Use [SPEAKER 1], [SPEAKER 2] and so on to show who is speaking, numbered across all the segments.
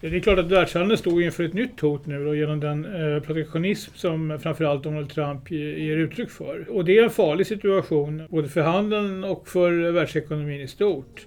[SPEAKER 1] Det är klart att världshandeln står inför ett nytt hot nu då, genom den eh, protektionism som framförallt Donald Trump ger uttryck för. Och det är en farlig situation både för handeln och för världsekonomin i stort.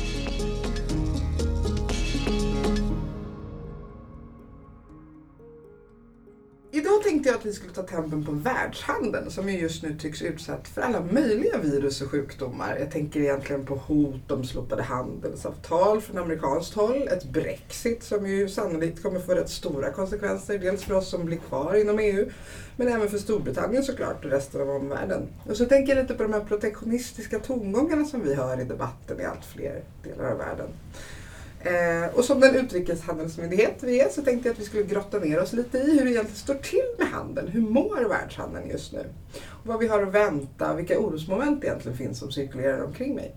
[SPEAKER 2] Vi skulle ta tempen på världshandeln som ju just nu tycks utsatt för alla möjliga virus och sjukdomar. Jag tänker egentligen på hot om slopade handelsavtal från amerikanskt håll, ett Brexit som ju sannolikt kommer få rätt stora konsekvenser, dels för oss som blir kvar inom EU, men även för Storbritannien såklart och resten av omvärlden. Och så tänker jag lite på de här protektionistiska tongångarna som vi hör i debatten i allt fler delar av världen. Eh, och som den utrikeshandelsmyndighet vi är så tänkte jag att vi skulle grotta ner oss lite i hur det egentligen står till med handeln. Hur mår världshandeln just nu? Och vad vi har att vänta, vilka orosmoment egentligen finns som cirkulerar omkring mig.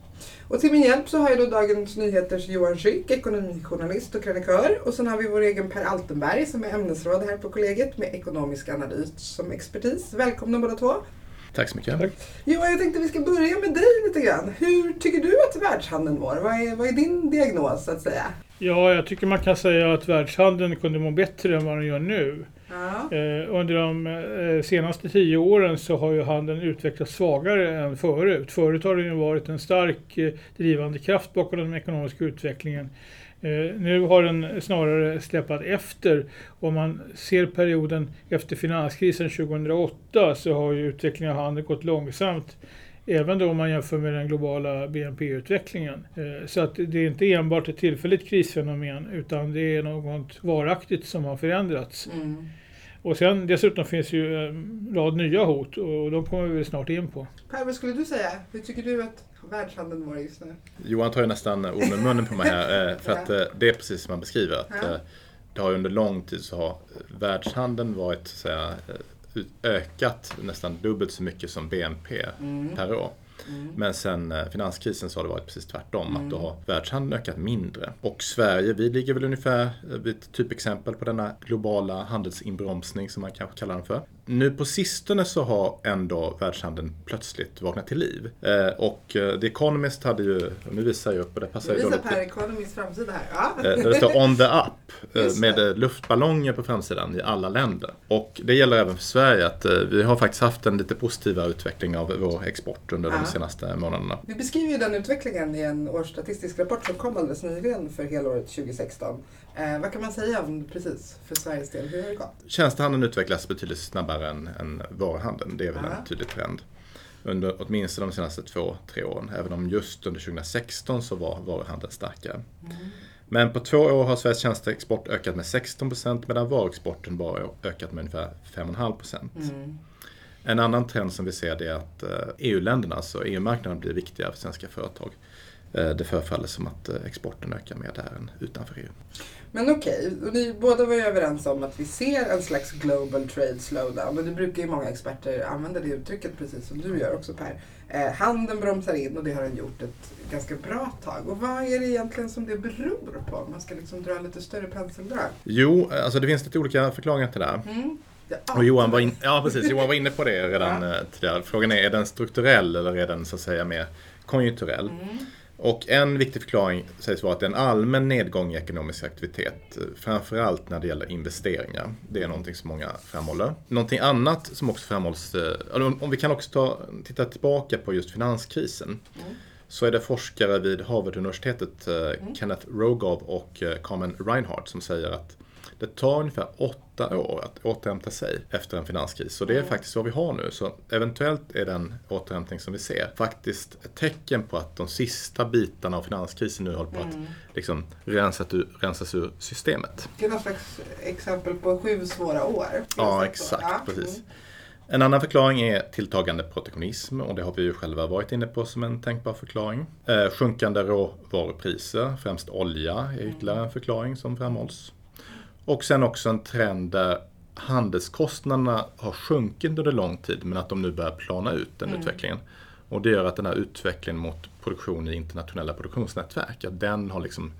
[SPEAKER 2] Och till min hjälp så har jag då Dagens Nyheters Johan Schück, ekonomijournalist och krönikör. Och sen har vi vår egen Per Altenberg som är ämnesråd här på kollegiet med ekonomisk analys som expertis. Välkomna båda två.
[SPEAKER 3] Tack så mycket. Tack.
[SPEAKER 2] Johan, jag tänkte vi ska börja med dig lite grann. Hur tycker du att världshandeln mår? Vad är, vad är din diagnos så att säga?
[SPEAKER 1] Ja, jag tycker man kan säga att världshandeln kunde må bättre än vad den gör nu.
[SPEAKER 2] Ja.
[SPEAKER 1] Eh, under de eh, senaste tio åren så har ju handeln utvecklats svagare än förut. Förut har den ju varit en stark eh, drivande kraft bakom den ekonomiska utvecklingen. Nu har den snarare släpat efter. Om man ser perioden efter finanskrisen 2008 så har ju utvecklingen av handeln gått långsamt. Även då om man jämför med den globala BNP-utvecklingen. Så att det är inte enbart ett tillfälligt krisfenomen utan det är något varaktigt som har förändrats.
[SPEAKER 2] Mm.
[SPEAKER 1] Och sen dessutom finns ju en rad nya hot och de kommer vi snart in på.
[SPEAKER 2] Per, vad skulle du säga? Hur tycker du att världshandeln mår just nu?
[SPEAKER 3] Johan tar ju nästan ord med munnen på mig här. eh, För att eh, det är precis som man beskriver. Att
[SPEAKER 2] Ja.
[SPEAKER 3] eh, det har ju under lång tid så har världshandeln varit så att säga, eh, ökat nästan dubbelt så mycket som BNP per år. Men sen eh, finanskrisen så har det varit precis tvärtom. Att då har världshandeln ökat mindre. Och Sverige, vi ligger väl ungefär eh, vid ett typexempel på denna globala handelsinbromsning som man kanske kallar den för. Nu på sistone så har ändå världshandeln plötsligt vaknat till liv. Eh, och eh, The Economist hade ju, nu visar jag upp och det passar
[SPEAKER 2] Nu
[SPEAKER 3] ju då
[SPEAKER 2] visar
[SPEAKER 3] lite.
[SPEAKER 2] Per Economys framsida här. Ja.
[SPEAKER 3] Eh, Där det står On the Up eh, med eh, luftballonger på framsidan i alla länder. Och det gäller även för Sverige att vi har faktiskt haft en lite positivare utveckling av vår export under
[SPEAKER 2] Ja.
[SPEAKER 3] de senaste månaderna.
[SPEAKER 2] Vi beskriver ju den utvecklingen i en årsstatistisk rapport som kom alldeles nyligen för helåret 2016. Eh, vad kan man säga om precis för Sveriges del? Hur har det gått?
[SPEAKER 3] Tjänstehandeln utvecklas betydligt snabbare än, än varuhandeln. Det är väl
[SPEAKER 2] Ja.
[SPEAKER 3] en tydlig trend. Under åtminstone de senaste två, tre åren. Även om just under 2016 så var varuhandeln starkare. Men på två år har Sveriges tjänsteexport ökat med 16% medan varuexporten bara ökat med ungefär 5,5
[SPEAKER 2] Mm.
[SPEAKER 3] En annan trend som vi ser är att eh, EU-länderna, alltså EU-marknaden, blir viktigare för svenska företag. Eh, Det förefaller som att eh, exporten ökar mer där än utanför E EU.
[SPEAKER 2] Men okej, och ni båda var ju överens om att vi ser en slags global trade slowdown. Och det brukar ju många experter använda det uttrycket precis som du gör också Per. Eh, handeln bromsar in och det har den gjort ett ganska bra tag. Och vad är det egentligen som det beror på? Om man ska liksom dra lite större penseldrag.
[SPEAKER 3] Jo, alltså det finns lite olika förklaringar till det här.
[SPEAKER 2] Mm.
[SPEAKER 3] Och Johan var, in, ja, precis, Johan var inne på det redan
[SPEAKER 2] Ja.
[SPEAKER 3] eh, tidigare. Frågan är, är den strukturell eller är den så att säga mer konjunkturell?
[SPEAKER 2] Mm.
[SPEAKER 3] Och en viktig förklaring sägs vara att det är en allmän nedgång i ekonomisk aktivitet. Framförallt när det gäller investeringar. Det är någonting som många framhåller. Någonting annat som också framhålls, eh, om vi kan också ta, titta tillbaka på just finanskrisen.
[SPEAKER 2] Mm.
[SPEAKER 3] Så är det forskare vid Harvard-universitetet, eh, Kenneth Rogoff och eh, Carmen Reinhardt som säger att det tar ungefär åtta år att återhämta sig efter en finanskris. Så det är
[SPEAKER 2] Mm.
[SPEAKER 3] faktiskt vad vi har nu. Så eventuellt är den återhämtning som vi ser faktiskt ett tecken på att de sista bitarna av finanskrisen nu håller på att
[SPEAKER 2] Mm.
[SPEAKER 3] liksom rensas, ur, rensas ur systemet.
[SPEAKER 2] Det är någon slags exempel på sju svåra år.
[SPEAKER 3] Ja, exakt. Precis. En annan förklaring är tilltagande protektionism och det har vi ju själva varit inne på som en tänkbar förklaring. Eh, sjunkande råvarupriser, främst olja, är ytterligare en förklaring som framhålls. Och sen också en trend där handelskostnaderna har sjunkit under lång tid men att de nu börjar plana ut den utvecklingen. Och det gör att den här utvecklingen mot produktion i internationella produktionsnätverk, att den har liksom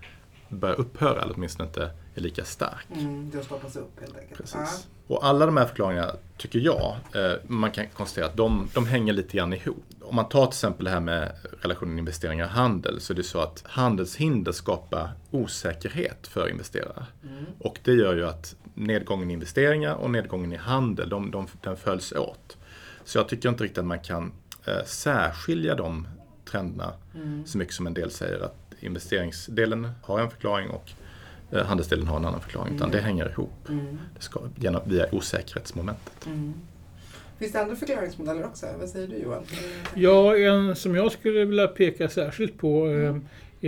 [SPEAKER 3] börjat upphöra eller åtminstone inte är lika stark.
[SPEAKER 2] Mm, det har stoppats upp helt enkelt.
[SPEAKER 3] Precis. Och alla de här förklaringarna, tycker jag, eh, man kan konstatera att de, de hänger lite grann ihop. Om man tar till exempel det här med relationen investeringar och handel så är det så att handelshinder skapar osäkerhet för investerare.
[SPEAKER 2] Mm.
[SPEAKER 3] Och det gör ju att nedgången i investeringar och nedgången i handel, de, de, den följs åt. Så jag tycker inte riktigt att man kan eh, särskilja de trenderna
[SPEAKER 2] Mm.
[SPEAKER 3] så mycket som en del säger att investeringsdelen har en förklaring och eh, handelsdelen har en annan förklaring. Utan det hänger ihop.
[SPEAKER 2] Mm.
[SPEAKER 3] Det ska, genom, via osäkerhetsmomentet.
[SPEAKER 2] Mm. Finns det andra förklaringsmodeller också? Vad säger du Johan?
[SPEAKER 1] Ja, en som jag skulle vilja peka särskilt på eh,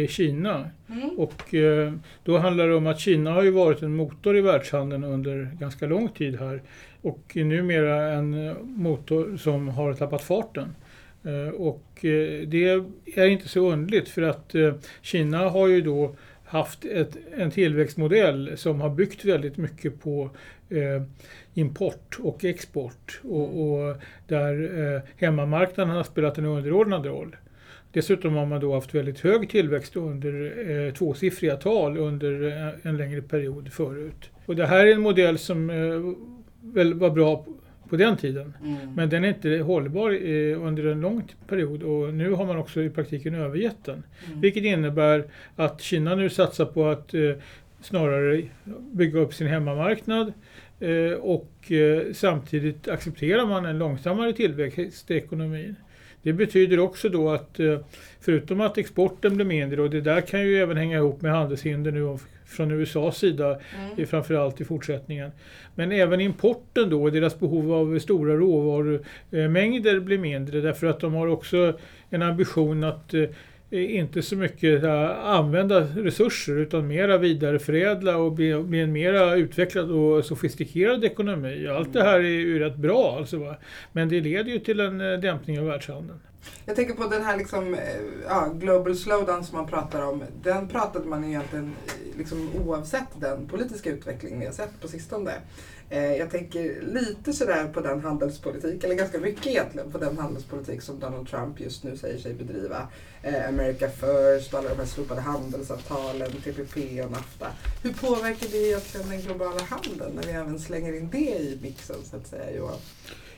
[SPEAKER 1] är Kina.
[SPEAKER 2] Mm.
[SPEAKER 1] Och eh, då handlar det om att Kina har ju varit en motor i världshandeln under ganska lång tid här. Och numera en motor som har tappat farten. Eh, och det är inte så underligt för att Kina har ju då haft ett, en tillväxtmodell som har byggt väldigt mycket på eh, import och export. Och, och där eh, hemmamarknaden har spelat en underordnad roll. Dessutom har man då haft väldigt hög tillväxt under eh, tvåsiffriga tal under eh, en längre period förut. Och det här är en modell som eh, väl var bra på, den tiden.
[SPEAKER 2] Mm.
[SPEAKER 1] Men den är inte hållbar eh, under en lång period och nu har man också i praktiken övergett den.
[SPEAKER 2] Mm.
[SPEAKER 1] Vilket innebär att Kina nu satsar på att eh, snarare bygga upp sin hemmamarknad eh, och samtidigt accepterar man en långsammare tillväxt i ekonomin. Det betyder också då att förutom att exporten blir mindre och det där kan ju även hänga ihop med handelshinder nu av- från USAs sida
[SPEAKER 2] Mm.
[SPEAKER 1] framförallt i fortsättningen. Men även importen då, deras behov av stora råvarumängder blir mindre därför att de har också en ambition att eh, inte så mycket eh, använda resurser utan mera vidareförädla och bli, bli en mera utvecklad och sofistikerad ekonomi. Allt det här är ju rätt bra alltså, va? men det leder ju till en eh, dämpning av världshandeln.
[SPEAKER 2] Jag tänker på den här liksom, ja, global slowdown som man pratar om. Den pratade man egentligen liksom, oavsett den politiska utveckling vi har sett på sistone. Eh, jag tänker lite sådär på den handelspolitik, eller ganska mycket egentligen, på den handelspolitik som Donald Trump just nu säger sig bedriva. Eh, America first, alla de här slopade handelsavtalen, TPP och NAFTA. Hur påverkar det egentligen den globala handeln när vi även slänger in det i mixen så att säga Johan?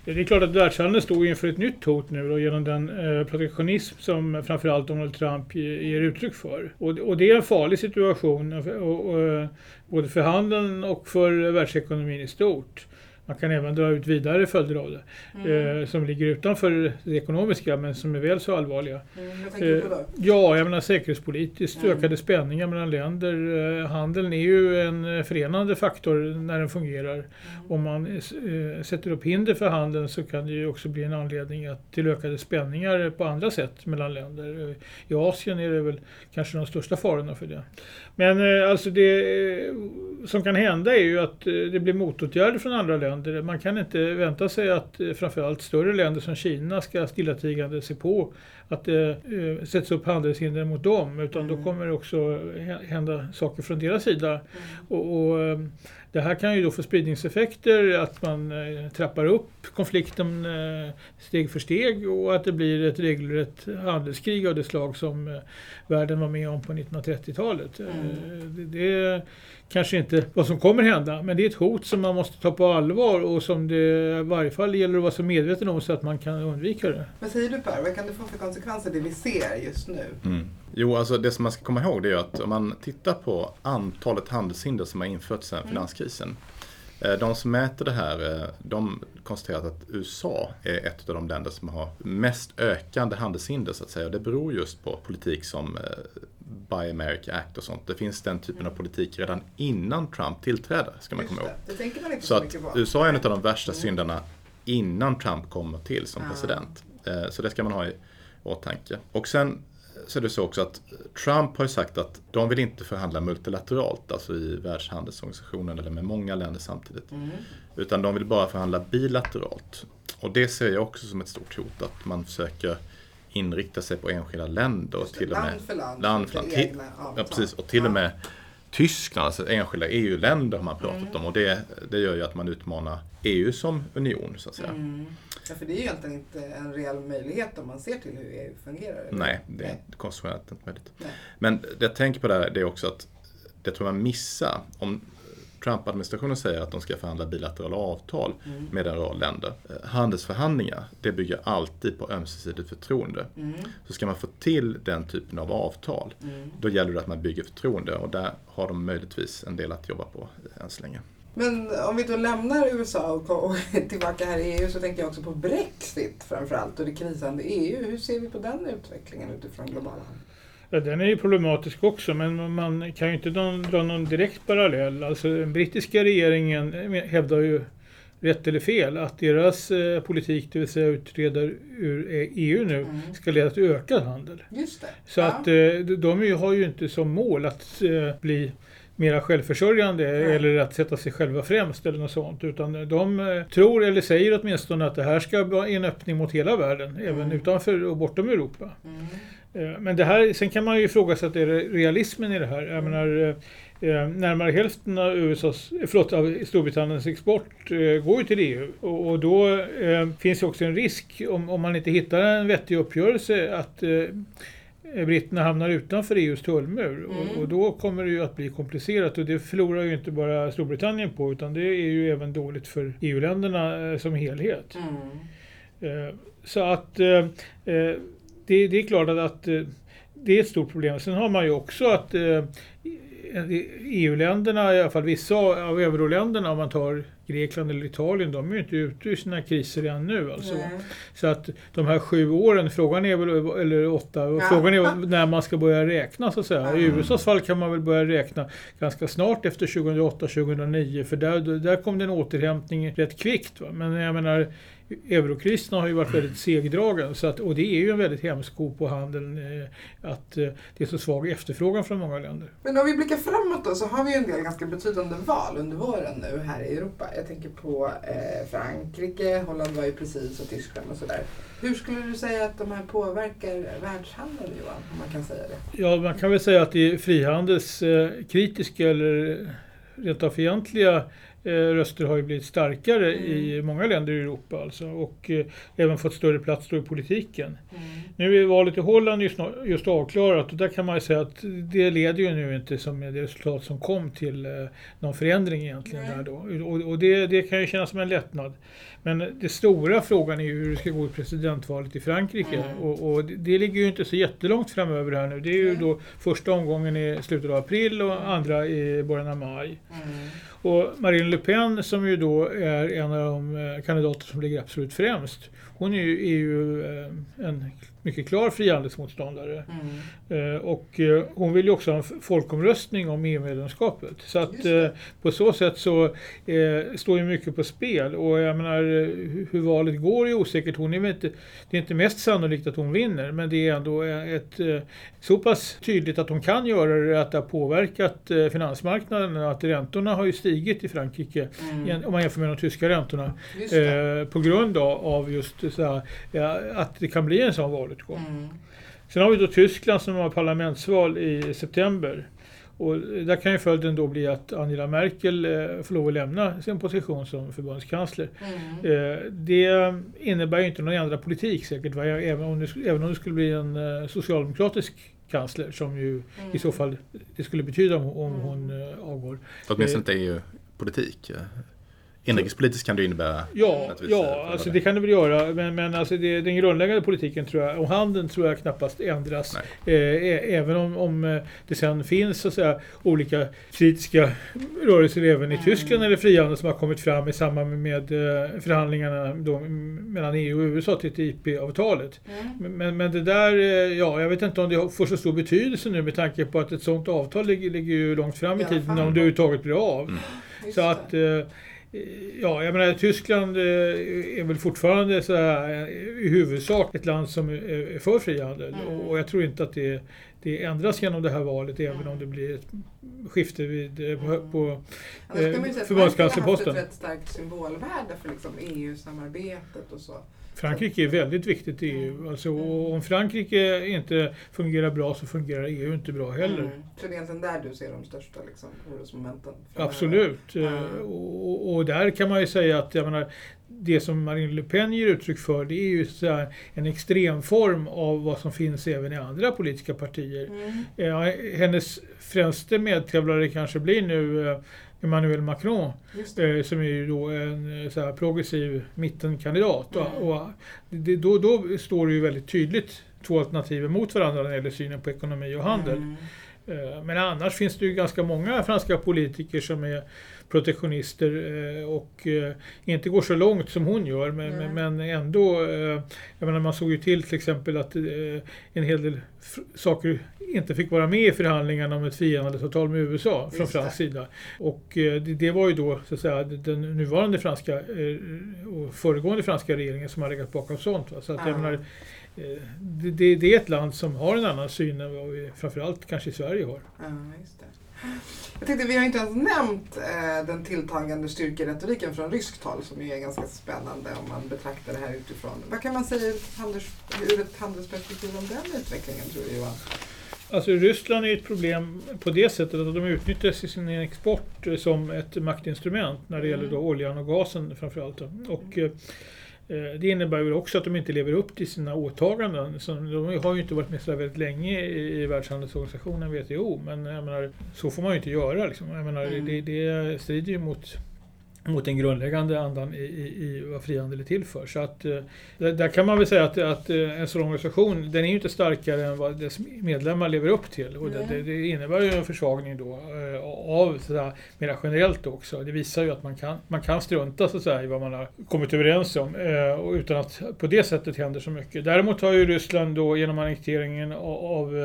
[SPEAKER 1] Det är klart att världshandeln står inför ett nytt hot nu då, genom den eh, protektionism som framförallt Donald Trump ger uttryck för. Och, och det är en farlig situation eh, och, och, och, både för handeln och för världsekonomin i stort. Man kan även dra ut vidare följder av det
[SPEAKER 2] Mm.
[SPEAKER 1] eh, som ligger utanför det ekonomiska men som är väl så allvarliga.
[SPEAKER 2] Mm, då?
[SPEAKER 1] Ja, jag menar säkerhetspolitiskt
[SPEAKER 2] Mm.
[SPEAKER 1] ökade spänningar mellan länder. Eh, Handeln är ju en eh, förenande faktor när den fungerar.
[SPEAKER 2] Mm.
[SPEAKER 1] Om man eh, sätter upp hinder för handeln så kan det ju också bli en anledning att, till ökade spänningar på andra sätt mellan länder. Eh, I Asien är det väl kanske de största farorna för det. Men eh, alltså det eh, som kan hända är ju att eh, det blir motåtgärder från andra länder. Man kan inte vänta sig att framförallt större länder som Kina ska stillatigande se på att det eh, sätts upp handelshinder mot dem. Utan då
[SPEAKER 2] Mm.
[SPEAKER 1] kommer det också hä- hända saker från deras sida.
[SPEAKER 2] Mm.
[SPEAKER 1] Och, och, det här kan ju då få spridningseffekter, att man eh, trappar upp konflikten eh, steg för steg och att det blir ett regelrätt handelskrig av det slag som eh, världen var med om på 1930-talet.
[SPEAKER 2] Mm.
[SPEAKER 1] Det, kanske inte vad som kommer hända, men det är ett hot som man måste ta på allvar och som det i varje fall gäller att vara så medveten om så att man kan undvika det.
[SPEAKER 2] Vad säger du Per? Vad kan det få för konsekvenser det vi ser just nu?
[SPEAKER 3] Mm. Jo, alltså det som man ska komma ihåg det är att om man tittar på antalet handelshinder som har införts sedan
[SPEAKER 2] Mm.
[SPEAKER 3] finanskrisen. eh, De som mäter det här, eh, de konstaterar att USA är ett av de länder som har mest ökande handelshinder så att säga. Och det beror just på politik som eh, Buy America Act och sånt. Det finns den typen av politik redan innan Trump tillträder, ska man komma ihåg.
[SPEAKER 2] Det. det tänker man inte
[SPEAKER 3] så,
[SPEAKER 2] så,
[SPEAKER 3] att. USA är en av de värsta syndarna innan Trump kommer till som president. Eh, så det ska man ha i åtanke. Och sen så är det så också att Trump har ju sagt att de vill inte förhandla multilateralt, alltså i Världshandelsorganisationen eller med många länder samtidigt.
[SPEAKER 2] Mm.
[SPEAKER 3] Utan de vill bara förhandla bilateralt. Och det ser jag också som ett stort hot, att man försöker inrikta sig på enskilda länder.
[SPEAKER 2] Det,
[SPEAKER 3] till och med,
[SPEAKER 2] land för land,
[SPEAKER 3] land
[SPEAKER 2] för
[SPEAKER 3] land. Till, ja, precis, och till och med Tyskland, alltså enskilda EU-länder har man pratat
[SPEAKER 2] Mm.
[SPEAKER 3] om. Och det, det gör ju att man utmanar EU som union, så att säga.
[SPEAKER 2] Mm. Ja, för det är ju egentligen inte en reell möjlighet om man ser till hur EU fungerar. eller?
[SPEAKER 3] Nej, det är konstitutionellt inte möjligt.
[SPEAKER 2] Nej.
[SPEAKER 3] Men det jag tänker på där det är också att det tror man missar. Om Trump-administrationen säger att de ska förhandla bilaterala avtal
[SPEAKER 2] Mm.
[SPEAKER 3] med en rad länder. Eh, Handelsförhandlingar, det bygger alltid på ömsesidigt förtroende.
[SPEAKER 2] Mm.
[SPEAKER 3] Så ska man få till den typen av avtal,
[SPEAKER 2] Mm.
[SPEAKER 3] då gäller det att man bygger förtroende och där har de möjligtvis en del att jobba på än så länge.
[SPEAKER 2] Men om vi då lämnar USA och och tillbaka här i EU så tänker jag också på Brexit framförallt och det krisande EU. Hur ser vi på den utvecklingen utifrån globala handeln?
[SPEAKER 1] Ja, den är ju problematisk också, men man kan ju inte dra, någon direkt parallell. Alltså, den brittiska regeringen hävdar ju, rätt eller fel, att deras eh, politik, det vill säga utträda ur EU nu,
[SPEAKER 2] Mm.
[SPEAKER 1] ska leda till ökad handel.
[SPEAKER 2] Just det.
[SPEAKER 1] Så
[SPEAKER 2] Ja.
[SPEAKER 1] att eh, de- ju- har ju inte som mål att eh, bli mera självförsörjande
[SPEAKER 2] Nej.
[SPEAKER 1] eller att sätta sig själva främst eller något sånt. Utan de eh, tror, eller säger åtminstone, att det här ska vara en öppning mot hela världen, även
[SPEAKER 2] Mm.
[SPEAKER 1] utanför och bortom Europa. Eh, Men det här, sen kan man ju ifrågasätta det realismen i det här. Jag menar, eh, eh, närmare hälften av, USAs, förlåt, av Storbritanniens export går ju till EU. Och, då finns ju också en risk, om, om man inte hittar en vettig uppgörelse, att britterna hamnar utanför EUs tullmur.
[SPEAKER 2] Mm.
[SPEAKER 1] Och, och då kommer det ju att bli komplicerat. Och det förlorar ju inte bara Storbritannien på, utan det är ju även dåligt för EU-länderna som helhet.
[SPEAKER 2] Mm.
[SPEAKER 1] Så att det, det är klart att, att eh, det är ett stort problem. Sen har man ju också att eh, EU-länderna, i alla fall vissa av euroländerna, om man tar Grekland eller Italien, de är ju inte ute ur sina kriser ännu. Alltså.
[SPEAKER 2] Nej.
[SPEAKER 1] Så att de här sju åren, frågan är väl, eller åtta,
[SPEAKER 2] Ja.
[SPEAKER 1] frågan är när man ska börja räkna så att säga. I
[SPEAKER 2] Mm.
[SPEAKER 1] USAs fall kan man väl börja räkna ganska snart efter 2008-2009 för där, där kom det en återhämtning rätt kvickt. Va? Men jag menar, eurokrisen har ju varit väldigt segdragen så att, och det är ju en väldigt hämsko på handeln eh, att eh, det är så svag efterfrågan från många länder.
[SPEAKER 2] Men om vi blickar framåt då så har vi ju en del ganska betydande val under våren nu här i Europa. Jag tänker på eh, Frankrike, Holland var ju precis och Tyskland och sådär. Hur skulle du säga att de här påverkar världshandeln Johan? Om man kan säga det.
[SPEAKER 1] Ja, man kan väl säga att det är frihandelskritiska eller rent av fientliga röster har ju blivit starkare i många länder i Europa alltså, och eh, även fått större plats i politiken. Nu är valet i Holland just, just avklarat och där kan man ju säga att det leder ju nu inte som det resultat som kom till eh, någon förändring egentligen
[SPEAKER 2] Nej.
[SPEAKER 1] där då. Och, och det, det kan ju kännas som en lättnad. Men den stora frågan är ju hur det ska gå i presidentvalet i Frankrike
[SPEAKER 2] Mm.
[SPEAKER 1] och, och det, det ligger ju inte så jättelångt framöver här nu. Det är ju
[SPEAKER 2] Nej.
[SPEAKER 1] då första omgången i slutet av april och andra i början av maj.
[SPEAKER 2] Mm.
[SPEAKER 1] Och Marine Le Pen som ju då är en av de eh, kandidater som ligger absolut främst. Hon är ju, är ju eh, en mycket klar frihandelsmotståndare.
[SPEAKER 2] Mm.
[SPEAKER 1] Eh, Och eh, hon vill ju också ha en folkomröstning om EU-medlemskapet. Så att eh, på så sätt så står ju mycket på spel. Och jag menar hu- hur valet går är osäkert. Hon är inte, det är inte mest sannolikt att hon vinner. Men det är ändå ett, så pass tydligt att hon kan göra det att det har påverkat finansmarknaden. Att räntorna har ju stigit i Frankrike
[SPEAKER 2] Mm.
[SPEAKER 1] om man jämför med de tyska räntorna. Eh, på grund av, av just så här, ja, att det kan bli en sån valutgång.
[SPEAKER 2] Mm.
[SPEAKER 1] Sen har vi då Tyskland som har parlamentsval i september. Och där kan ju följden då bli att Angela Merkel eh, får lov att lämna sin position som förbundskansler.
[SPEAKER 2] Mm.
[SPEAKER 1] Eh, Det innebär ju inte någon ändrad politik säkert, va? Även, om det, även om det skulle bli en eh, socialdemokratisk kansler som ju
[SPEAKER 2] Mm.
[SPEAKER 1] i så fall det skulle betyda om, om hon eh, avgår.
[SPEAKER 3] Åtminstone inte EU-politik. Inrikespolitiskt kan det innebära
[SPEAKER 1] Ja, ja alltså
[SPEAKER 3] det.
[SPEAKER 1] kan det väl göra. Men, men alltså det, den grundläggande politiken tror jag, och handeln tror jag knappast ändras. Eh, även om, om eh, det sen finns så att säga, olika kritiska rörelser även i Tyskland eller frihandel som har kommit fram i samband med eh, förhandlingarna då, mellan EU och USA, TTIP-avtalet. Men, men, men det där, eh, ja, jag vet inte om det får så stor betydelse nu med tanke på att ett sådant avtal ligger, ligger ju långt fram i
[SPEAKER 2] Ja,
[SPEAKER 1] tiden om det överhuvudtaget blir av.
[SPEAKER 2] Just
[SPEAKER 1] Så att, eh, ja, jag menar Tyskland eh, är väl fortfarande så här, eh, i huvudsak ett land som är för frihandel.
[SPEAKER 2] Mm.
[SPEAKER 1] Och, jag tror inte att det, det ändras genom det här valet, även om det blir ett skifte vid, eh, på, på
[SPEAKER 2] Annars kan
[SPEAKER 1] eh,
[SPEAKER 2] man ju säga att
[SPEAKER 1] förbundskanslerposten.
[SPEAKER 2] Har haft ett rätt starkt symbolvärde för liksom EU-samarbetet och så.
[SPEAKER 1] Frankrike är väldigt viktigt i EU. Alltså, och om Frankrike inte fungerar bra så fungerar EU inte bra heller.
[SPEAKER 2] Mm. Så det är egentligen där du ser de största liksom, orosmomenten?
[SPEAKER 1] Absolut. Eh, Och, och där kan man ju säga att jag menar, det som Marine Le Pen ger uttryck för det är ju så en extremform av vad som finns även i andra politiska partier.
[SPEAKER 2] Mm.
[SPEAKER 1] Ja, hennes främste medtävlare kanske blir nu eh, Emmanuel Macron eh, som är ju då en eh, så här, progressiv mittenkandidat.
[SPEAKER 2] Mm.
[SPEAKER 1] Och, och det, då, då står det ju väldigt tydligt två alternativ mot varandra när det gäller synen på ekonomi och handel.
[SPEAKER 2] Mm.
[SPEAKER 1] Eh, Men annars finns det ju ganska många franska politiker som är protektionister eh, och eh, inte går så långt som hon gör. Men,
[SPEAKER 2] Nej.
[SPEAKER 1] men ändå, eh, jag menar man såg ju till till exempel att en hel del saker inte fick vara med i förhandlingarna om ett frihandelsavtal med USA från fransk sida. Och det, var ju då så att säga den nuvarande franska och föregående franska regeringen som har legat bakom sånt. Va? Så att jag
[SPEAKER 2] Ja.
[SPEAKER 1] menar, det, det, det är ett land som har en annan syn än vad vi framförallt kanske i Sverige har.
[SPEAKER 2] Det. Jag tänkte, vi har inte ens nämnt eh, den tilltagande styrkeretoriken från ryskt håll som ju är ganska spännande om man betraktar det här utifrån. Vad kan man säga handels, ur ett handelsperspektiv om den utvecklingen tror du Johan?
[SPEAKER 1] Alltså Ryssland är ett problem på det sättet att de utnyttjar sin export eh, som ett maktinstrument när det
[SPEAKER 2] Mm.
[SPEAKER 1] gäller då oljan och gasen framförallt. Och, eh, det innebär väl också att de inte lever upp till sina åtaganden. Så de har ju inte varit med så väldigt länge i, Världshandelsorganisationen WTO men menar, så får man ju inte göra. Liksom. Menar,
[SPEAKER 2] Mm.
[SPEAKER 1] det, det strider ju mot mot den grundläggande andan i, i, i vad frihandel är till för. Så att, eh, där, kan man väl säga att, att eh, en sån organisation, den är ju inte starkare än vad dess medlemmar lever upp till. Och det, det, det innebär ju en försvagning då eh, av sådär, mera generellt också. Det visar ju att man kan, man kan strunta så säga, i vad man har kommit överens om och utan att på det sättet händer så mycket. Däremot har ju Ryssland då genom annekteringen av, av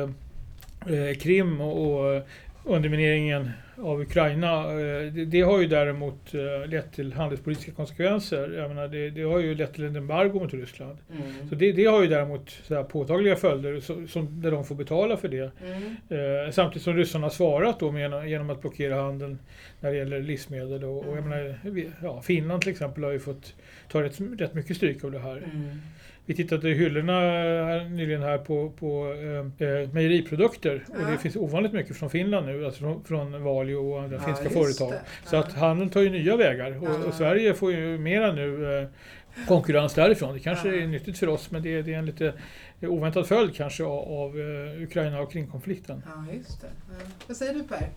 [SPEAKER 1] eh, Krim och, och undermineringen av Ukraina, eh, det, det har ju däremot eh, lett till handelspolitiska konsekvenser. Jag menar, det, det har ju lett till en embargo mot Ryssland.
[SPEAKER 2] Mm.
[SPEAKER 1] Så det, det har ju däremot så påtagliga följder så, som, där de får betala för det.
[SPEAKER 2] Mm.
[SPEAKER 1] Eh, samtidigt som ryssarna har svarat då med, genom att blockera handeln när det gäller livsmedel. Och, och
[SPEAKER 2] Mm.
[SPEAKER 1] menar, vi- ja, Finland till exempel har ju fått ta rätt, rätt mycket stryk av det här. Vi tittade i hyllorna här, nyligen här på, på eh, eh, mejeriprodukter och
[SPEAKER 2] Ja.
[SPEAKER 1] det finns ovanligt mycket från Finland nu, alltså från, från Valio och andra
[SPEAKER 2] Ja,
[SPEAKER 1] finska företag.
[SPEAKER 2] det.
[SPEAKER 1] Så
[SPEAKER 2] Ja.
[SPEAKER 1] att handeln tar ju nya vägar och,
[SPEAKER 2] Ja.
[SPEAKER 1] och Sverige får ju mera nu eh, konkurrens därifrån. Det kanske
[SPEAKER 2] Ja.
[SPEAKER 1] är nyttigt för oss men det, är- det är en lite oväntad följd kanske av, av eh, Ukraina och kringkonflikten.
[SPEAKER 2] Ja, just det. Ja. Vad säger du Per?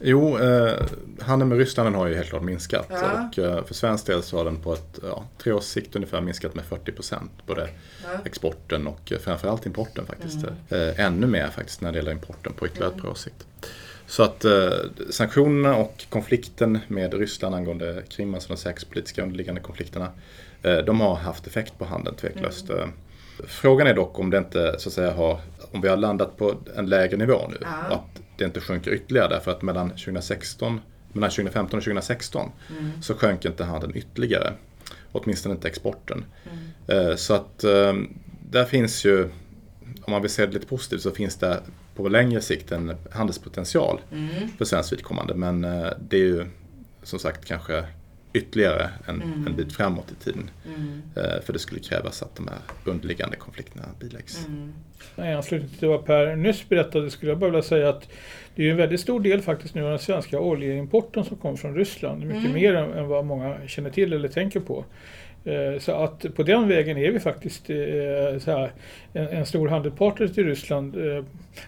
[SPEAKER 3] Jo, eh, handeln med Ryssland har ju helt klart minskat.
[SPEAKER 2] Ja.
[SPEAKER 3] Och eh, för svensk del så har den på ett ja, tre års sikt ungefär minskat med 40 procent. Både
[SPEAKER 2] Ja.
[SPEAKER 3] exporten och eh, framförallt importen faktiskt.
[SPEAKER 2] Mm.
[SPEAKER 3] Eh, ännu mer faktiskt när det gäller importen på ytterligare ett par års sikt. Så att eh, sanktionerna och konflikten med Ryssland angående Krim, alltså de säkerhetspolitiska underliggande konflikterna, eh, de har haft effekt på handeln tveklöst.
[SPEAKER 2] Mm.
[SPEAKER 3] Eh, Frågan är dock om det inte så att säga har, om vi har landat på en lägre nivå nu.
[SPEAKER 2] Ja.
[SPEAKER 3] Att det inte sjunker ytterligare därför att mellan 2016 mellan 2015 och 2016
[SPEAKER 2] Mm.
[SPEAKER 3] så sjönk inte handeln ytterligare. Åtminstone inte exporten.
[SPEAKER 2] Mm.
[SPEAKER 3] Eh, Så att eh, där finns ju, om man vill se det lite positivt, så finns det på längre sikt en handelspotential
[SPEAKER 2] Mm.
[SPEAKER 3] för svenskt vidkommande. Men eh, det är ju som sagt kanske ytterligare en,
[SPEAKER 2] Mm.
[SPEAKER 3] en bit framåt i tiden.
[SPEAKER 2] Mm.
[SPEAKER 3] Eh, För det skulle krävas att de här underliggande konflikterna biläggs.
[SPEAKER 2] Mm.
[SPEAKER 1] I anslutning till vad Per nyss berättade skulle jag bara vilja säga att det är en väldigt stor del faktiskt nu av den svenska oljeimporten som kommer från Ryssland. Mycket
[SPEAKER 2] Mm.
[SPEAKER 1] mer än, än vad många känner till eller tänker på. Eh, så att på den vägen är vi faktiskt eh, så här, en, en stor handelspartner till Ryssland eh,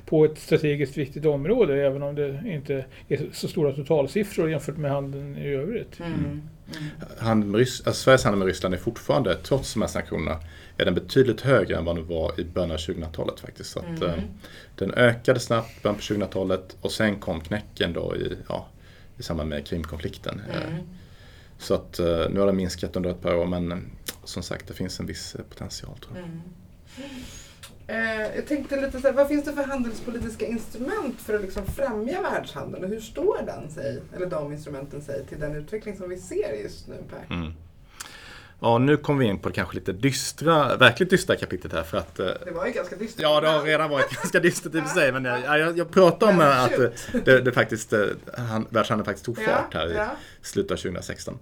[SPEAKER 1] på ett strategiskt viktigt område även om det inte är så stora totalsiffror jämfört med handeln i övrigt. Mm. Mm.
[SPEAKER 3] Handeln med Rys alltså Sveriges handel med Ryssland är fortfarande, trots de här sanktionerna, är den betydligt högre än vad den var i början av 2000-talet faktiskt. Så att, mm. Den ökade snabbt i början på 2000-talet och sen kom knäcken då i, ja, i samband med Krimkonflikten. Mm. Så att nu har den minskat under ett par år men som sagt det finns en viss potential tror jag. Mm.
[SPEAKER 2] Eh, jag tänkte lite så här, vad finns det för handelspolitiska instrument för att liksom främja världshandeln och hur står den sig, eller de instrumenten sig till den utveckling som vi ser just nu Per? Mm.
[SPEAKER 3] Ja, nu kommer vi in på det kanske lite dystra, verkligt dystra kapitlet här för att...
[SPEAKER 2] Eh, det var ju ganska dystert.
[SPEAKER 3] Ja, det har redan varit ganska dystert i och för sig. Men jag, jag, jag pratar om att det, det faktiskt, eh, han, världshandeln faktiskt tog fart här i slutet av 2016.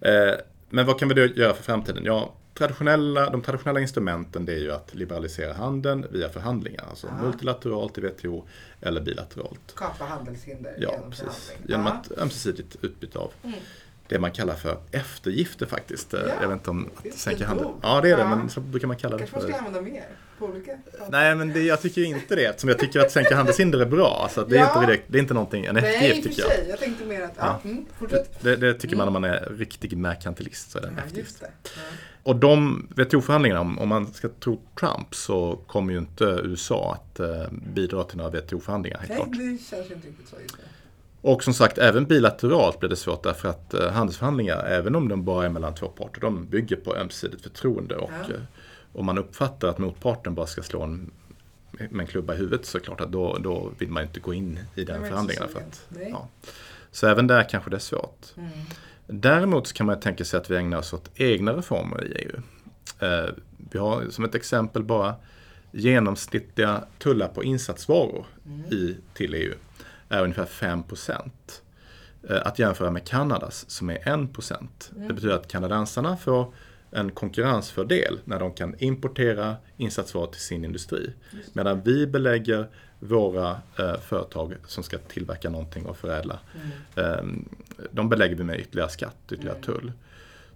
[SPEAKER 3] Ja. Eh, men vad kan vi då göra för framtiden? Ja, traditionella, de traditionella instrumenten det är ju att liberalisera handeln via förhandlingar. Alltså Aha. multilateralt i WTO eller bilateralt.
[SPEAKER 2] Kapa handelshinder
[SPEAKER 3] ja, genom precis. Genom Aha. ett ömsesidigt utbyte av mm. Det man kallar för eftergifter faktiskt. Ja, jag vet inte om att sänka handeln. Ja, det är det, men så brukar man kalla det
[SPEAKER 2] för. Kanske man ska använda mer? På olika
[SPEAKER 3] Nej, men det, jag tycker inte det. Eftersom jag tycker att sänka handelshinder är bra. Så det, är inte direkt, det är inte någonting, en eftergift tycker jag.
[SPEAKER 2] Nej, för sig. Jag tänkte mer att, ja, ja. Mm.
[SPEAKER 3] Det, det tycker man om man är riktig merkantilist, så är det en ja, eftergift. Och de WTO-förhandlingarna, om man ska tro Trump så kommer ju inte USA att eh, bidra till några WTO-förhandlingar.
[SPEAKER 2] Nej, klart. det känns inte riktigt så just
[SPEAKER 3] Och som sagt, även bilateralt blir det svårt därför att eh, handelsförhandlingar, även om de bara är mellan två parter, de bygger på ömsesidigt förtroende. Och ja. eh, om man uppfattar att motparten bara ska slå en med en klubba i huvudet så klart att då, då vill man inte gå in i den förhandlingen. För att, ja. Så även där kanske det är svårt. Mm. Däremot kan man tänka sig att vi ägnar oss åt egna reformer i EU. Eh, vi har som ett exempel bara genomsnittliga tullar på insatsvaror mm. i, till EU är ungefär 5 procent. Eh, att jämföra med Kanadas som är 1 procent. Mm. Det betyder att kanadensarna får en konkurrensfördel när de kan importera insatsvaror till sin industri. Medan vi belägger våra eh, företag som ska tillverka någonting och förädla. Mm. Eh, de belägger vi med ytterligare skatt, ytterligare mm. tull.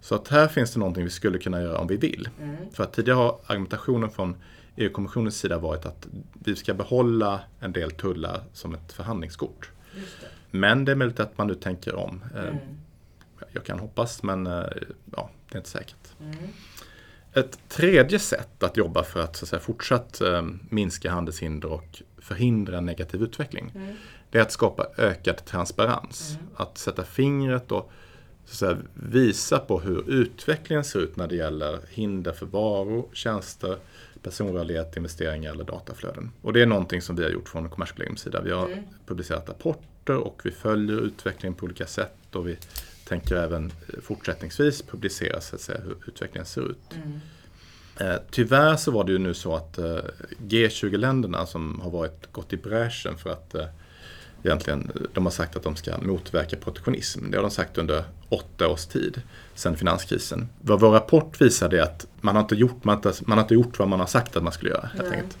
[SPEAKER 3] Så att här finns det någonting vi skulle kunna göra om vi vill. Mm. För att tidigare har argumentationen från EU-kommissionens sida varit att vi ska behålla en del tullar som ett förhandlingskort. Det. Men det är möjligt att man nu tänker om. Eh, mm. Jag kan hoppas men eh, ja, det är inte säkert. Mm. Ett tredje sätt att jobba för att, så att säga, fortsatt eh, minska handelshinder och förhindra negativ utveckling. Mm. Det är att skapa ökad transparens. Mm. Att sätta fingret och så visa på hur utvecklingen ser ut när det gäller hinder för varor, tjänster, personrörlighet, investeringar eller dataflöden. Och det är någonting som vi har gjort från Kommerskollegiums sida. Vi har mm. publicerat rapporter och vi följer utvecklingen på olika sätt och vi tänker även fortsättningsvis publicera så att säga, hur utvecklingen ser ut. Mm. Eh, tyvärr så var det ju nu så att eh, G20-länderna som har varit, gått i bräschen för att eh, egentligen, de har sagt att de ska motverka protektionism. Det har de sagt under åtta års tid, sedan finanskrisen. Vad vår rapport visar är att man har inte gjort, man har inte, man har inte gjort vad man har sagt att man skulle göra. Helt enkelt.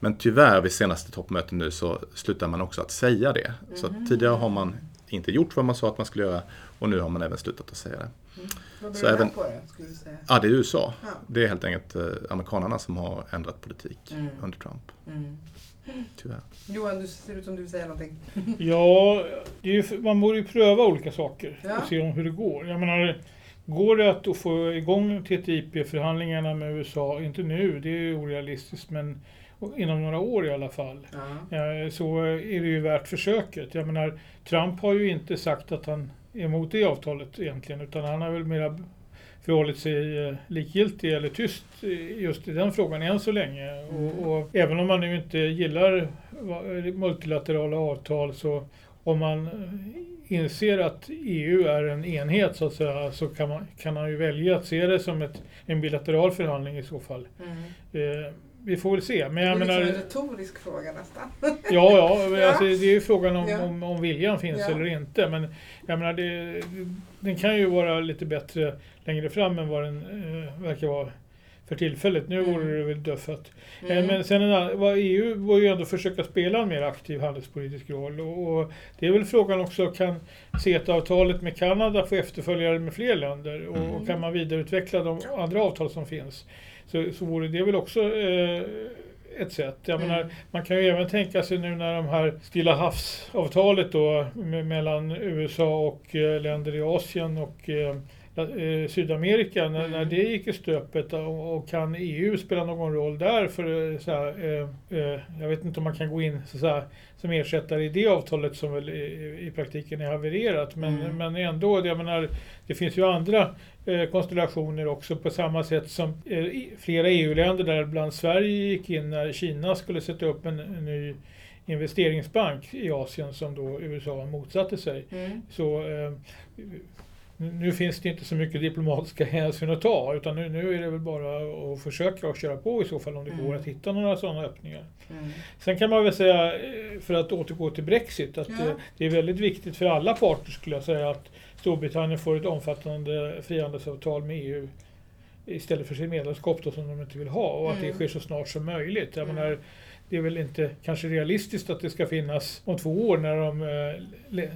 [SPEAKER 3] Men tyvärr vid senaste toppmötet nu så slutar man också att säga det. Mm. Så tidigare har man inte gjort vad man sa att man skulle göra och nu har man även slutat att säga det.
[SPEAKER 2] Mm. Vad beror det på det, skulle du säga?
[SPEAKER 3] Ja, det är USA. Ja. Det är helt enkelt eh, amerikanerna som har ändrat politik mm. under Trump. Mm. Tyvärr.
[SPEAKER 2] Johan, du ser ut som du vill säga någonting.
[SPEAKER 1] ja, ju, man borde ju pröva olika saker ja. och se om hur det går. Jag menar, går det att få igång TTIP-förhandlingarna med USA, inte nu, det är orealistiskt, men inom några år i alla fall, ja. så är det ju värt försöket. Jag menar, Trump har ju inte sagt att han är emot det avtalet egentligen, utan han har väl mera förhållit sig eh, likgiltig eller tyst just i den frågan än så länge. Mm. Och, och, även om man nu inte gillar multilaterala avtal så om man inser att EU är en enhet så att säga så kan man, kan man ju välja att se det som ett, en bilateral förhandling i så fall. Mm. Eh, vi får väl se.
[SPEAKER 2] Men jag det är menar, en retorisk fråga nästan.
[SPEAKER 1] Ja, ja, ja. Alltså, det är ju frågan om, ja. om, om viljan finns ja. eller inte. Men jag menar, det, den kan ju vara lite bättre längre fram än vad den eh, verkar vara för tillfället. Nu
[SPEAKER 2] Mm.
[SPEAKER 1] vore det väl dödfött. Eh,
[SPEAKER 2] Mm.
[SPEAKER 1] Men sen en annan, vad EU var ju ändå försöka spela en mer aktiv handelspolitisk roll. Och, och det är väl frågan också, kan CETA-avtalet med Kanada få efterföljare med fler länder? Och,
[SPEAKER 2] Mm.
[SPEAKER 1] och kan man vidareutveckla de andra avtal som finns? Så, så vore det väl också eh, ett sätt. Jag
[SPEAKER 2] Mm.
[SPEAKER 1] menar, man kan ju även tänka sig nu när de här Stilla havsavtalet då me- mellan USA och eh, länder i Asien och eh, eh, Sydamerika, när,
[SPEAKER 2] Mm.
[SPEAKER 1] när det gick i stöpet och, och kan EU spela någon roll där för eh, så här, eh, eh, jag vet inte om man kan gå in så här, som ersättare i det avtalet som väl i, i praktiken är havererat men,
[SPEAKER 2] Mm.
[SPEAKER 1] men ändå, jag menar, det finns ju andra eh, konstellationer också på samma sätt som flera EU-länder där bland Sverige gick in när Kina skulle sätta upp en, en ny investeringsbank i Asien som då USA motsatte sig.
[SPEAKER 2] Mm.
[SPEAKER 1] Så eh, nu finns det inte så mycket diplomatiska hänsyn att ta utan nu, nu är det väl bara att försöka och köra på i så fall om det
[SPEAKER 2] Mm.
[SPEAKER 1] går att hitta några sådana öppningar.
[SPEAKER 2] Mm.
[SPEAKER 1] Sen kan man väl säga, eh, för att återgå till Brexit, att
[SPEAKER 2] Ja.
[SPEAKER 1] eh, det är väldigt viktigt för alla parter skulle jag säga att Storbritannien får ett omfattande frihandelsavtal med EU istället för sitt medlemskap då, som de inte vill ha och att det
[SPEAKER 2] Mm.
[SPEAKER 1] sker så snart som möjligt. Jag
[SPEAKER 2] Mm.
[SPEAKER 1] menar, det är väl inte kanske realistiskt att det ska finnas om två år när de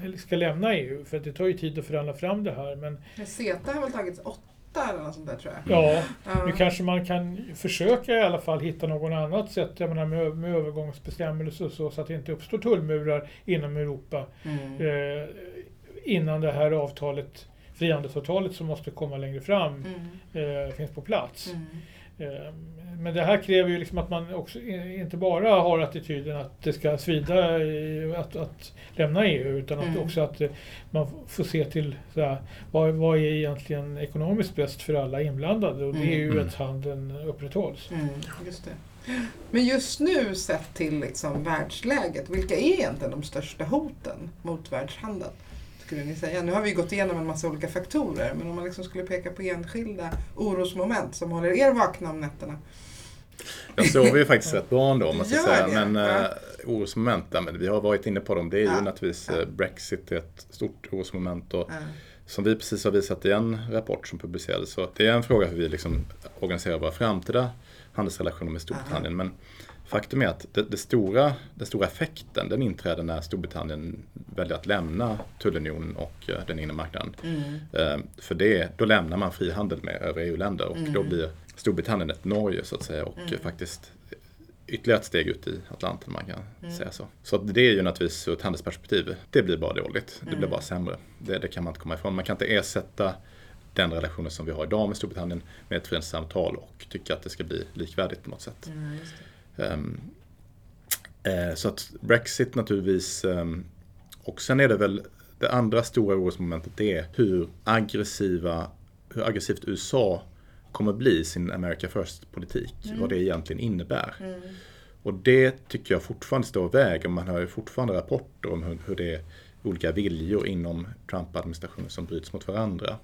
[SPEAKER 1] eh, ska lämna EU för det tar ju tid att förhandla fram det här. Men
[SPEAKER 2] Men CETA har väl tagits åtta något där tror jag.
[SPEAKER 1] ja, nu kanske man kan försöka i alla fall hitta någon annat sätt jag menar, med, med övergångsbestämmelser så, så att det inte uppstår tullmurar inom Europa
[SPEAKER 2] Mm.
[SPEAKER 1] eh, innan det här avtalet, frihandelsavtalet som måste komma längre fram,
[SPEAKER 2] Mm.
[SPEAKER 1] eh, finns på plats.
[SPEAKER 2] Mm.
[SPEAKER 1] Eh, Men det här kräver ju liksom att man också inte bara har attityden att det ska svida i att, att lämna EU utan att
[SPEAKER 2] Mm.
[SPEAKER 1] också att eh, man får se till så här, vad, vad är egentligen ekonomiskt bäst för alla inblandade och det är ju
[SPEAKER 3] Mm.
[SPEAKER 1] att handeln upprätthålls.
[SPEAKER 2] Mm, just det. Men just nu sett till liksom världsläget, vilka är egentligen de största hoten mot världshandeln? Skulle ni säga? Nu har vi gått igenom en massa olika faktorer, men om man liksom skulle peka på enskilda orosmoment som håller er vakna om nätterna.
[SPEAKER 3] Jag sover ju faktiskt rätt bra ändå måste jag
[SPEAKER 2] Gör
[SPEAKER 3] säga.
[SPEAKER 2] det?
[SPEAKER 3] Men
[SPEAKER 2] Ja.
[SPEAKER 3] eh, orosmoment, ja, men vi har varit inne på dem. Det är ju
[SPEAKER 2] Ja.
[SPEAKER 3] naturligtvis
[SPEAKER 2] Ja.
[SPEAKER 3] eh, Brexit är ett stort orosmoment. Och som vi precis har visat i en rapport som publicerades. Så det är en fråga hur vi liksom organiserar våra framtida handelsrelationer med Storbritannien. Men faktum är att det, det stora, den stora effekten den inträder när Storbritannien väljer att lämna tullunionen och eh, den inre marknaden.
[SPEAKER 2] Mm.
[SPEAKER 3] Eh, För det, då lämnar man frihandel med övriga EU-länder och
[SPEAKER 2] Mm.
[SPEAKER 3] då blir Storbritannien ett Norge så att säga och
[SPEAKER 2] Mm.
[SPEAKER 3] faktiskt ytterligare ett steg ut i Atlanten man kan
[SPEAKER 2] Mm.
[SPEAKER 3] säga så. Så det är ju naturligtvis ur ett handelsperspektiv, det blir bara dåligt. Det blir
[SPEAKER 2] Mm.
[SPEAKER 3] bara sämre. Det, det kan man inte komma ifrån. Man kan inte ersätta den relationen som vi har idag med Storbritannien med ett frihandelssamtal och tycka att det ska bli likvärdigt på något sätt.
[SPEAKER 2] Mm,
[SPEAKER 3] Ehm, eh, så att Brexit naturligtvis ehm, och sen är det väl det andra stora orosmomentet det är hur aggressiva hur aggressivt USA kommer bli sin America First-politik.
[SPEAKER 2] Mm.
[SPEAKER 3] Vad det egentligen innebär.
[SPEAKER 2] Mm.
[SPEAKER 3] Och det tycker jag fortfarande står och väger. Man hör ju fortfarande rapporter om hur, hur det är olika viljor inom Trump-administrationen som bryts mot varandra.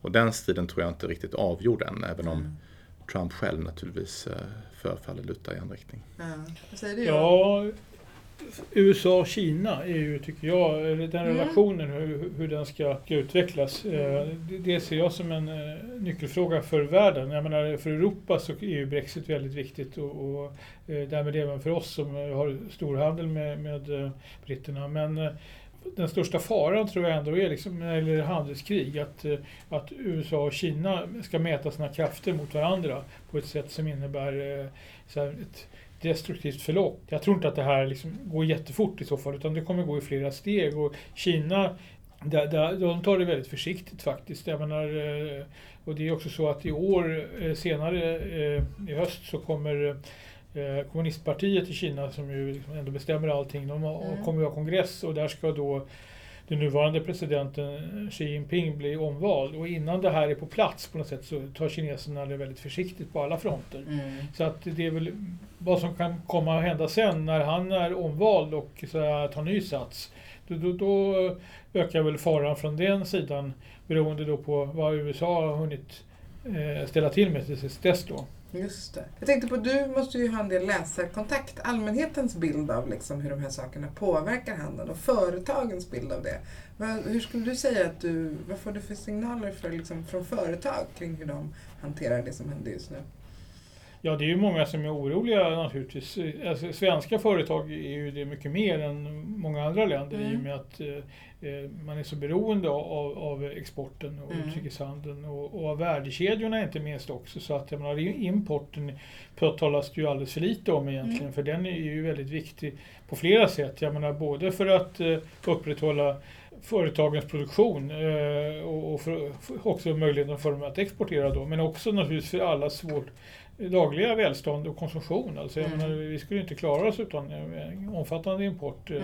[SPEAKER 3] Och den striden tror jag inte riktigt avgjord än, även om
[SPEAKER 2] Mm.
[SPEAKER 3] Trump själv naturligtvis eh, förefaller luta i en riktning.
[SPEAKER 2] Ja. Vad säger du?
[SPEAKER 1] Ja, USA och Kina är ju, tycker jag, den
[SPEAKER 2] Mm.
[SPEAKER 1] relationen, hur, hur den ska, utvecklas. Eh, Det, ser jag som en eh, nyckelfråga för världen. Jag menar, för Europa så är ju Brexit väldigt viktigt och, och därmed även för oss som har storhandel med, med britterna. Men den största faran tror jag ändå är liksom när det gäller handelskrig att, eh, att USA och Kina ska mäta sina krafter mot varandra på ett sätt som innebär eh, så här, ett destruktivt förlopp. Jag tror inte att det här liksom går jättefort i så fall utan det kommer gå i flera steg och Kina där, där, de tar det väldigt försiktigt faktiskt. Jag menar, eh, och det är också så att i år, senare i höst så kommer eh, kommunistpartiet i Kina som ju liksom ändå bestämmer allting, de har,
[SPEAKER 2] Mm.
[SPEAKER 1] kommer att ha kongress och där ska då den nuvarande presidenten Xi Jinping bli omvald och innan det här är på plats på något sätt så tar kineserna det väldigt försiktigt på alla fronter.
[SPEAKER 2] Mm.
[SPEAKER 1] Så att det är väl vad som kan komma att hända sen när han är omvald och så här, tar ny sats. Då, då, då ökar väl faran från den sidan beroende då på vad USA har hunnit eh, ställa till med tills dess då.
[SPEAKER 2] Just det. Jag tänkte på, du måste ju ha en del läsarkontakt. Allmänhetens bild av liksom hur de här sakerna påverkar handeln och företagens bild av det. Hur skulle du säga att du, vad får du för signaler för, liksom, från företag kring hur de hanterar det som händer just nu?
[SPEAKER 1] Ja, det är ju många som är oroliga naturligtvis. Alltså, svenska företag är ju det mycket mer än många andra länder mm. i och med att eh, man är så beroende av, av exporten och mm. utrikeshandeln och, och av värdekedjorna inte minst också. Så att jag menar, importen talas det ju alldeles för lite om egentligen mm. för den är ju väldigt viktig på flera sätt. Jag menar både för att eh, upprätthålla företagens produktion eh, och, för, för också möjligheten för dem att exportera då. Men också naturligtvis för allas vårt dagliga välstånd och konsumtion. Alltså, mm. menar, vi skulle inte klara oss utan eh, omfattande import. Eh.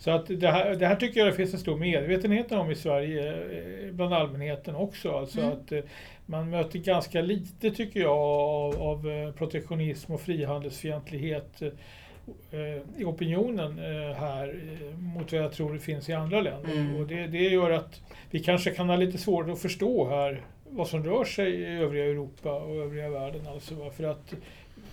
[SPEAKER 1] Så att det här, det här tycker jag det finns en stor medvetenhet om i Sverige eh, bland allmänheten också. Alltså mm. att man möter ganska lite tycker jag av, av protektionism och frihandelsfientlighet i opinionen här mot vad jag tror det finns i andra länder. Mm. Och det, det gör att vi kanske kan ha lite svårt att förstå här vad som rör sig i övriga Europa och övriga världen. Alltså, för, att,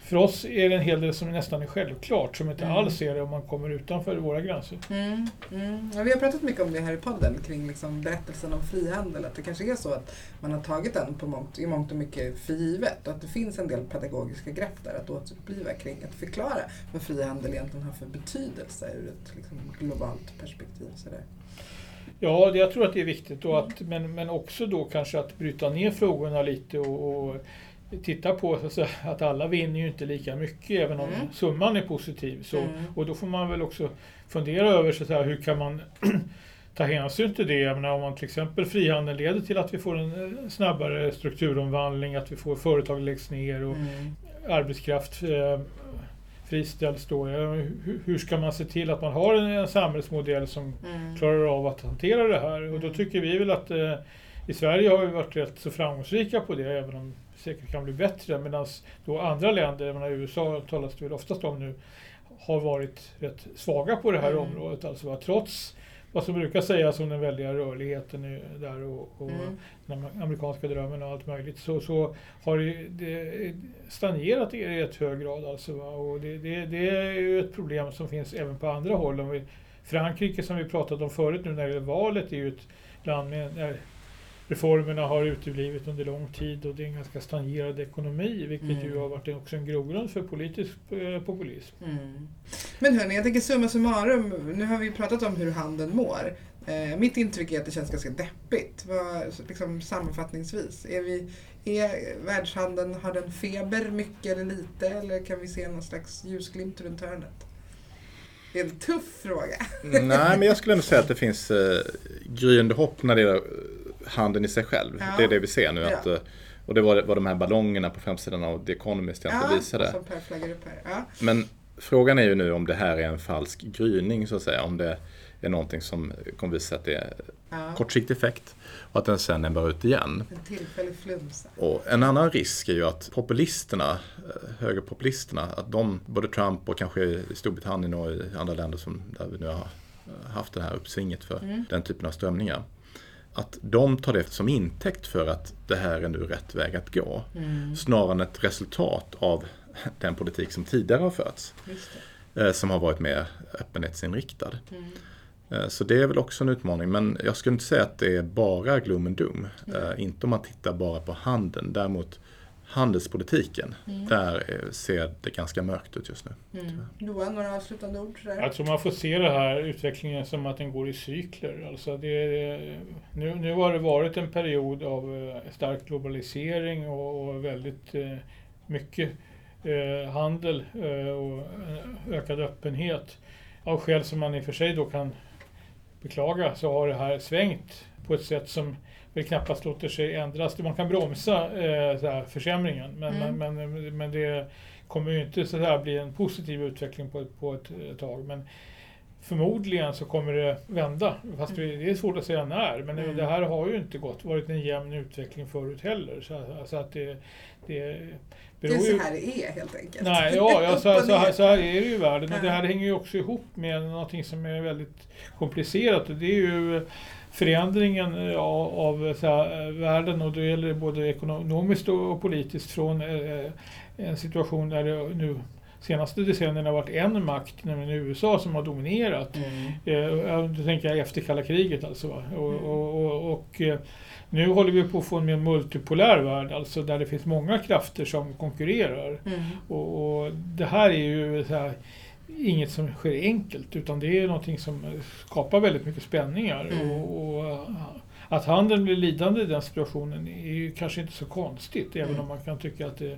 [SPEAKER 1] för oss är det en hel del som nästan är självklart, som inte mm. alls är det om man kommer utanför våra gränser.
[SPEAKER 2] Mm. Mm. Ja, vi har pratat mycket om det här i podden, kring liksom berättelsen om frihandel. Att det kanske är så att man har tagit den på mångt, i mångt och mycket för givet. Och att det finns en del pedagogiska grepp där att återuppliva kring att förklara vad frihandel egentligen har för betydelse ur ett liksom, globalt perspektiv. Sådär.
[SPEAKER 1] Ja, jag tror att det är viktigt. Och att, men, men också då kanske att bryta ner frågorna lite och, och titta på så att, alla vinner ju inte lika mycket även om mm. summan är positiv. Så, mm. Och då får man väl också fundera över så att hur kan man ta hänsyn till det. Menar, om man till exempel frihandeln leder till att vi får en snabbare strukturomvandling, att vi får företag läggs ner och mm. arbetskraft eh, friställs då. Hur ska man se till att man har en, samhällsmodell som mm. klarar av att hantera det här? Och då mm. tycker vi väl att eh, i Sverige har vi varit rätt så framgångsrika på det, även om det säkert kan bli bättre. Medan då andra länder, menar, USA talas det väl oftast om nu, har varit rätt svaga på det här mm. området. Alltså trots vad som brukar sägas om den väldiga rörligheten där och, och mm. den amerikanska drömmen och allt möjligt så, så har det stagnerat i rätt hög grad. Alltså, och det, det, det, är ju ett problem som finns även på andra håll. Om vi, Frankrike som vi pratat om förut nu när det gäller valet är ju ett land med reformerna har uteblivit under lång tid och det är en ganska stagnerad ekonomi vilket mm. ju har varit också en grogrund för politisk eh, populism. Mm.
[SPEAKER 2] Men hörni, jag tänker summa summarum, nu har vi pratat om hur handeln mår. Eh, mitt intryck är att det känns ganska deppigt. Vad, liksom, sammanfattningsvis, är, vi, är världshandeln, har den feber mycket eller lite eller kan vi se någon slags ljusglimt runt hörnet? Det är en tuff fråga.
[SPEAKER 3] Nej, men jag skulle ändå säga att det finns eh, gryende hopp när det gäller handeln i sig själv. Ja. Det är det vi ser nu. Ja. Att, eh, och det var, var de här ballongerna på framsidan av The Economist jag inte visade. Men frågan är ju nu om det här är en falsk gryning så att säga. Om det är någonting som kommer visa att det är kortsiktig effekt och att den sen ebbar ut igen.
[SPEAKER 2] En tillfällig flumsa.
[SPEAKER 3] Och en annan risk är ju att populisterna, eh, högerpopulisterna, att de, både Trump och kanske i Storbritannien och i andra länder som, där vi nu har haft det här uppsvinget för mm. den typen av strömningar att de tar det som intäkt för att det här är nu rätt väg att gå. Mm. Snarare än ett resultat av den politik som tidigare har förts. Eh, som har varit mer öppenhetsinriktad. Mm. Eh, så det är väl också en utmaning. Men jag skulle inte säga att det är bara gloom and doom. Mm. Inte om man tittar bara på handeln. Däremot handelspolitiken, mm. där ser det ganska mörkt ut just nu.
[SPEAKER 2] Mm. Johan, några avslutande ord? Sådär.
[SPEAKER 1] Jag tror man får se den här utvecklingen som att den går i cykler. Alltså det, nu, nu har det varit en period av eh, stark globalisering och, och väldigt eh, mycket eh, handel eh, och ökad öppenhet. Av skäl som man i och för sig då kan beklaga så har det här svängt på ett sätt som väl knappast låter sig ändras. Man kan bromsa eh, så här, försämringen men, mm. men, men, men, det kommer ju inte så här bli en positiv utveckling på, på ett, ett tag. Men förmodligen så kommer det vända. Fast mm. det är svårt att säga när. Men mm. det här har ju inte gått, varit en jämn utveckling förut heller. Så, så att det, det
[SPEAKER 2] det är så här det är helt enkelt.
[SPEAKER 1] Nej, ja, ja så, så, här, så här är det ju i världen. Och det här hänger ju också ihop med någonting som är väldigt komplicerat. Och det är ju förändringen eh, av, av här, världen och då gäller det både ekonomiskt och politiskt från eh, en situation där det nu senaste decennierna varit en makt, nämligen USA, som har dominerat. Mm. Eh, tänker jag efter kalla kriget alltså. Och, mm. och, och, och eh, nu håller vi på att få en mer multipolär värld, alltså där det finns många krafter som konkurrerar. Mm. Och, och, det här är ju här, inget som sker enkelt, utan det är någonting som skapar väldigt mycket spänningar. Mm. Och, och, att handeln blir lidande i den situationen är ju kanske inte så konstigt, mm. även om man kan tycka att det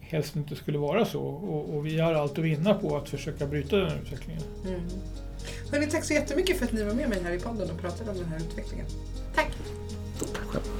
[SPEAKER 1] helst inte skulle vara så. Och, och, vi har allt att vinna på att försöka bryta den utvecklingen. Mm.
[SPEAKER 2] Hörrni, tack så jättemycket för att ni var med mig här i podden och pratade om den här utvecklingen. Tack! Tack själv.